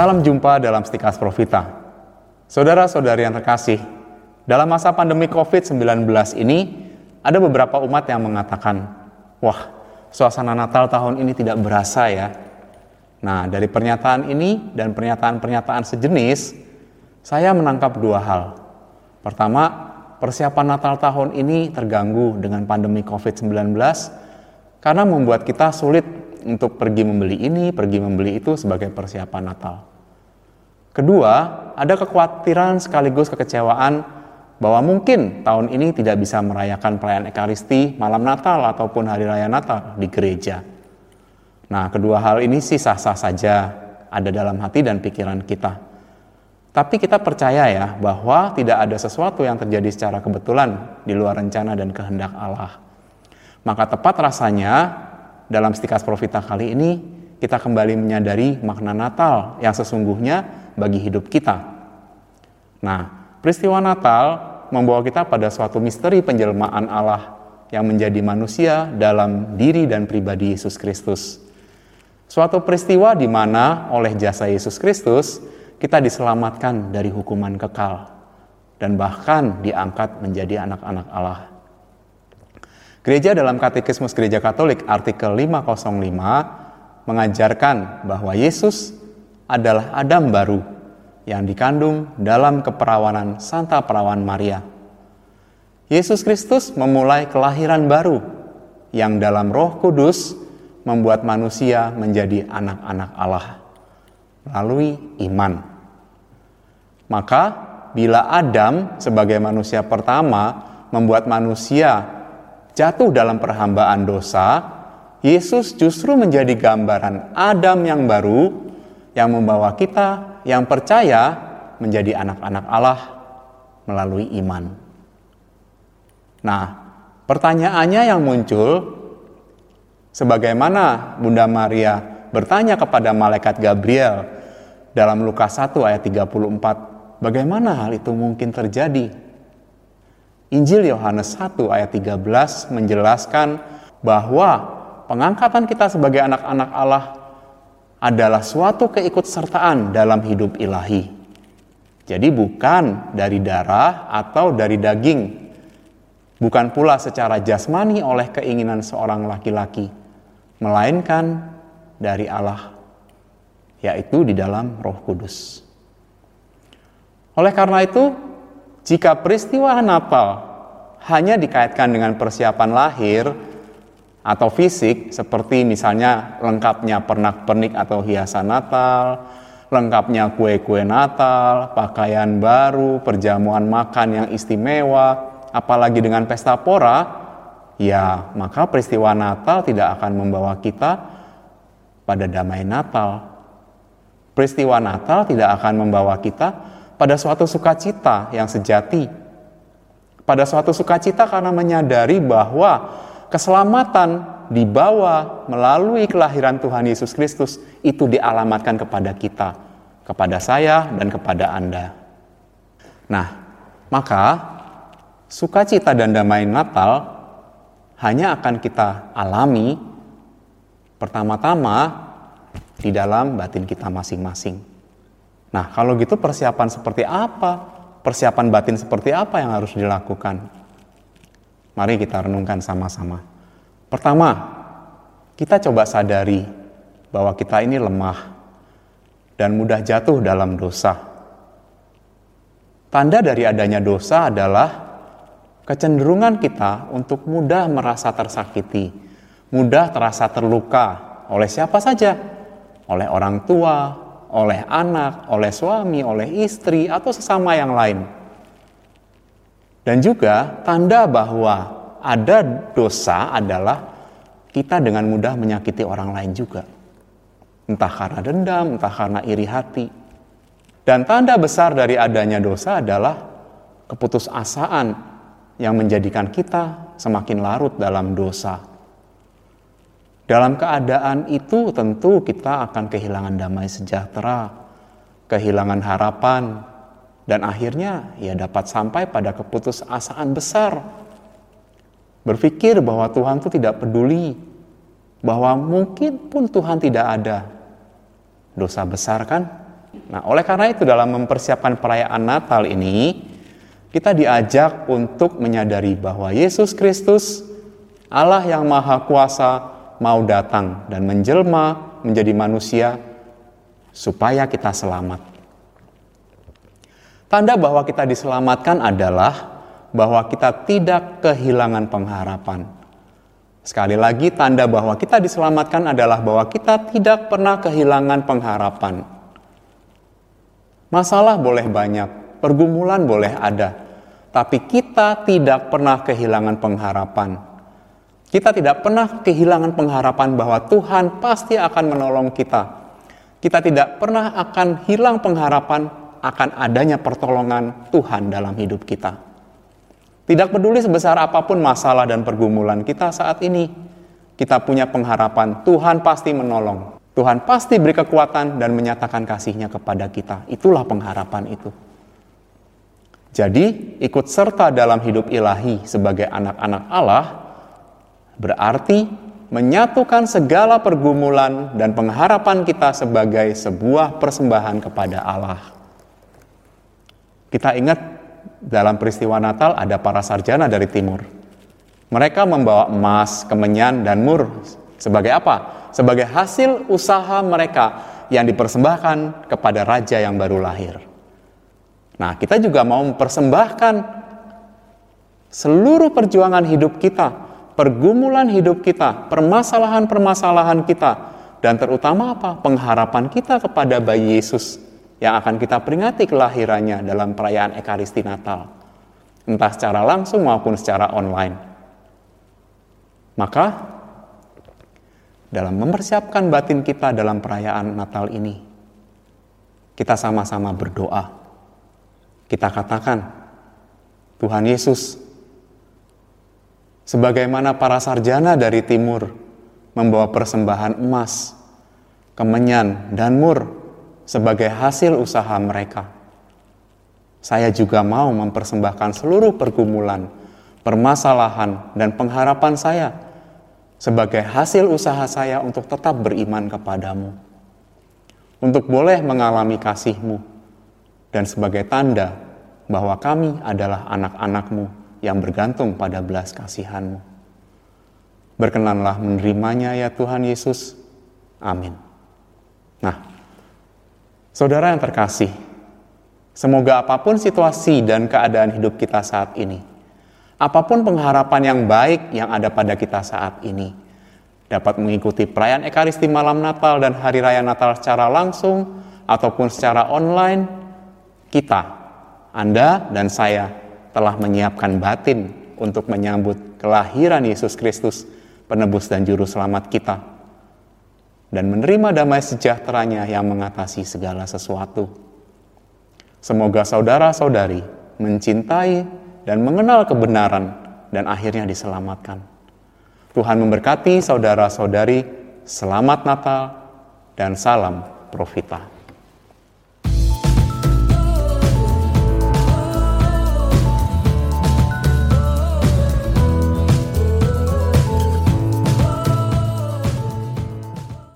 Salam jumpa dalam Stikas Profita. Saudara-saudari yang terkasih, dalam masa pandemi COVID-19 ini, ada beberapa umat yang mengatakan, wah, suasana Natal tahun ini tidak berasa ya. Nah, dari pernyataan ini dan pernyataan-pernyataan sejenis, saya menangkap dua hal. Pertama, persiapan Natal tahun ini terganggu dengan pandemi COVID-19 karena membuat kita sulit untuk pergi membeli ini, pergi membeli itu sebagai persiapan Natal. Kedua, ada kekhawatiran sekaligus kekecewaan bahwa mungkin tahun ini tidak bisa merayakan perayaan Ekaristi malam Natal ataupun Hari Raya Natal di gereja. Nah, kedua hal ini sih sah-sah saja ada dalam hati dan pikiran kita. Tapi kita percaya ya bahwa tidak ada sesuatu yang terjadi secara kebetulan di luar rencana dan kehendak Allah. Maka tepat rasanya dalam Stikas Profita kali ini kita kembali menyadari makna Natal yang sesungguhnya bagi hidup kita. Nah, peristiwa Natal membawa kita pada suatu misteri penjelmaan Allah yang menjadi manusia dalam diri dan pribadi Yesus Kristus. Suatu peristiwa di mana oleh jasa Yesus Kristus kita diselamatkan dari hukuman kekal dan bahkan diangkat menjadi anak-anak Allah. Gereja dalam Katekismus Gereja Katolik artikel 505 mengajarkan bahwa Yesus adalah Adam baru yang dikandung dalam keperawanan Santa Perawan Maria. Yesus Kristus memulai kelahiran baru yang dalam Roh Kudus membuat manusia menjadi anak-anak Allah melalui iman. Maka bila Adam sebagai manusia pertama membuat manusia jatuh dalam perhambaan dosa, Yesus justru menjadi gambaran Adam yang baru yang membawa kita yang percaya menjadi anak-anak Allah melalui iman. Nah, pertanyaannya yang muncul sebagaimana Bunda Maria bertanya kepada malaikat Gabriel dalam Lukas 1 ayat 34, bagaimana hal itu mungkin terjadi? Injil Yohanes 1 ayat 13 menjelaskan bahwa pengangkatan kita sebagai anak-anak Allah adalah suatu keikutsertaan dalam hidup ilahi. Jadi bukan dari darah atau dari daging. Bukan pula secara jasmani oleh keinginan seorang laki-laki, melainkan dari Allah, yaitu di dalam Roh Kudus. Oleh karena itu, jika peristiwa Natal hanya dikaitkan dengan persiapan lahir atau fisik seperti misalnya lengkapnya pernak-pernik atau hiasan Natal, lengkapnya kue-kue Natal, pakaian baru, perjamuan makan yang istimewa, apalagi dengan pesta pora, ya maka peristiwa Natal tidak akan membawa kita pada damai Natal. Peristiwa Natal tidak akan membawa kita pada suatu sukacita yang sejati. Pada suatu sukacita karena menyadari bahwa keselamatan dibawa melalui kelahiran Tuhan Yesus Kristus itu dialamatkan kepada kita, kepada saya dan kepada Anda. Nah, maka sukacita dan damai Natal hanya akan kita alami pertama-tama di dalam batin kita masing-masing. Nah, kalau gitu persiapan seperti apa? Persiapan batin seperti apa yang harus dilakukan? Mari kita renungkan sama-sama. Pertama, kita coba sadari bahwa kita ini lemah dan mudah jatuh dalam dosa. Tanda dari adanya dosa adalah kecenderungan kita untuk mudah merasa tersakiti, mudah terasa terluka oleh siapa saja, oleh orang tua, oleh anak, oleh suami, oleh istri, atau sesama yang lain. Dan juga tanda bahwa ada dosa adalah kita dengan mudah menyakiti orang lain juga. Entah karena dendam, entah karena iri hati. Dan tanda besar dari adanya dosa adalah keputusasaan yang menjadikan kita semakin larut dalam dosa dalam keadaan itu tentu kita akan kehilangan damai sejahtera, kehilangan harapan, dan akhirnya ya dapat sampai pada keputusasaan besar. Berpikir bahwa Tuhan itu tidak peduli, bahwa mungkin pun Tuhan tidak ada. Dosa besar kan? Nah, oleh karena itu dalam mempersiapkan perayaan Natal ini, kita diajak untuk menyadari bahwa Yesus Kristus, Allah yang Maha Kuasa, mau datang dan menjelma menjadi manusia supaya kita selamat. Tanda bahwa kita diselamatkan adalah bahwa kita tidak kehilangan pengharapan. Sekali lagi, tanda bahwa kita diselamatkan adalah bahwa kita tidak pernah kehilangan pengharapan. Masalah boleh banyak, pergumulan boleh ada, tapi kita tidak pernah kehilangan pengharapan. Kita tidak pernah kehilangan pengharapan bahwa Tuhan pasti akan menolong kita. Kita tidak pernah akan hilang pengharapan akan adanya pertolongan Tuhan dalam hidup kita. Tidak peduli sebesar apa pun masalah dan pergumulan kita saat ini, kita punya pengharapan Tuhan pasti menolong. Tuhan pasti beri kekuatan dan menyatakan kasihnya kepada kita. Itulah pengharapan itu. Jadi, ikut serta dalam hidup ilahi sebagai anak-anak Allah berarti menyatukan segala pergumulan dan pengharapan kita sebagai sebuah persembahan kepada Allah. Kita ingat dalam peristiwa Natal ada para sarjana dari timur. Mereka membawa emas, kemenyan, dan mur sebagai apa? Sebagai hasil usaha mereka yang dipersembahkan kepada raja yang baru lahir. Nah, kita juga mau mempersembahkan seluruh perjuangan hidup kita, pergumulan hidup kita, permasalahan-permasalahan kita, dan terutama apa? Pengharapan kita kepada bayi Yesus yang akan kita peringati kelahirannya dalam perayaan Ekaristi Natal, entah secara langsung maupun secara online. Maka, dalam mempersiapkan batin kita dalam perayaan Natal ini, kita sama-sama berdoa. Kita katakan, Tuhan Yesus, sebagaimana para sarjana dari timur membawa persembahan emas, kemenyan, dan mur sebagai hasil usaha mereka. Saya juga mau mempersembahkan seluruh pergumulan, permasalahan, dan pengharapan saya sebagai hasil usaha saya untuk tetap beriman kepadamu. Untuk boleh mengalami kasihmu dan sebagai tanda bahwa kami adalah anak-anakmu yang bergantung pada belas kasihanmu. Berkenanlah menerimanya ya Tuhan Yesus. Amin. Nah, Saudara yang terkasih, semoga apa pun situasi dan keadaan hidup kita saat ini, apa pun pengharapan yang baik yang ada pada kita saat ini, dapat mengikuti perayaan Ekaristi malam Natal dan Hari Raya Natal secara langsung ataupun secara online, kita, Anda dan saya telah menyiapkan batin untuk menyambut kelahiran Yesus Kristus, penebus dan juru selamat kita dan menerima damai sejahteranya yang mengatasi segala sesuatu. Semoga saudara-saudari mencintai dan mengenal kebenaran dan akhirnya diselamatkan. Tuhan memberkati saudara-saudari, selamat Natal dan salam Profita.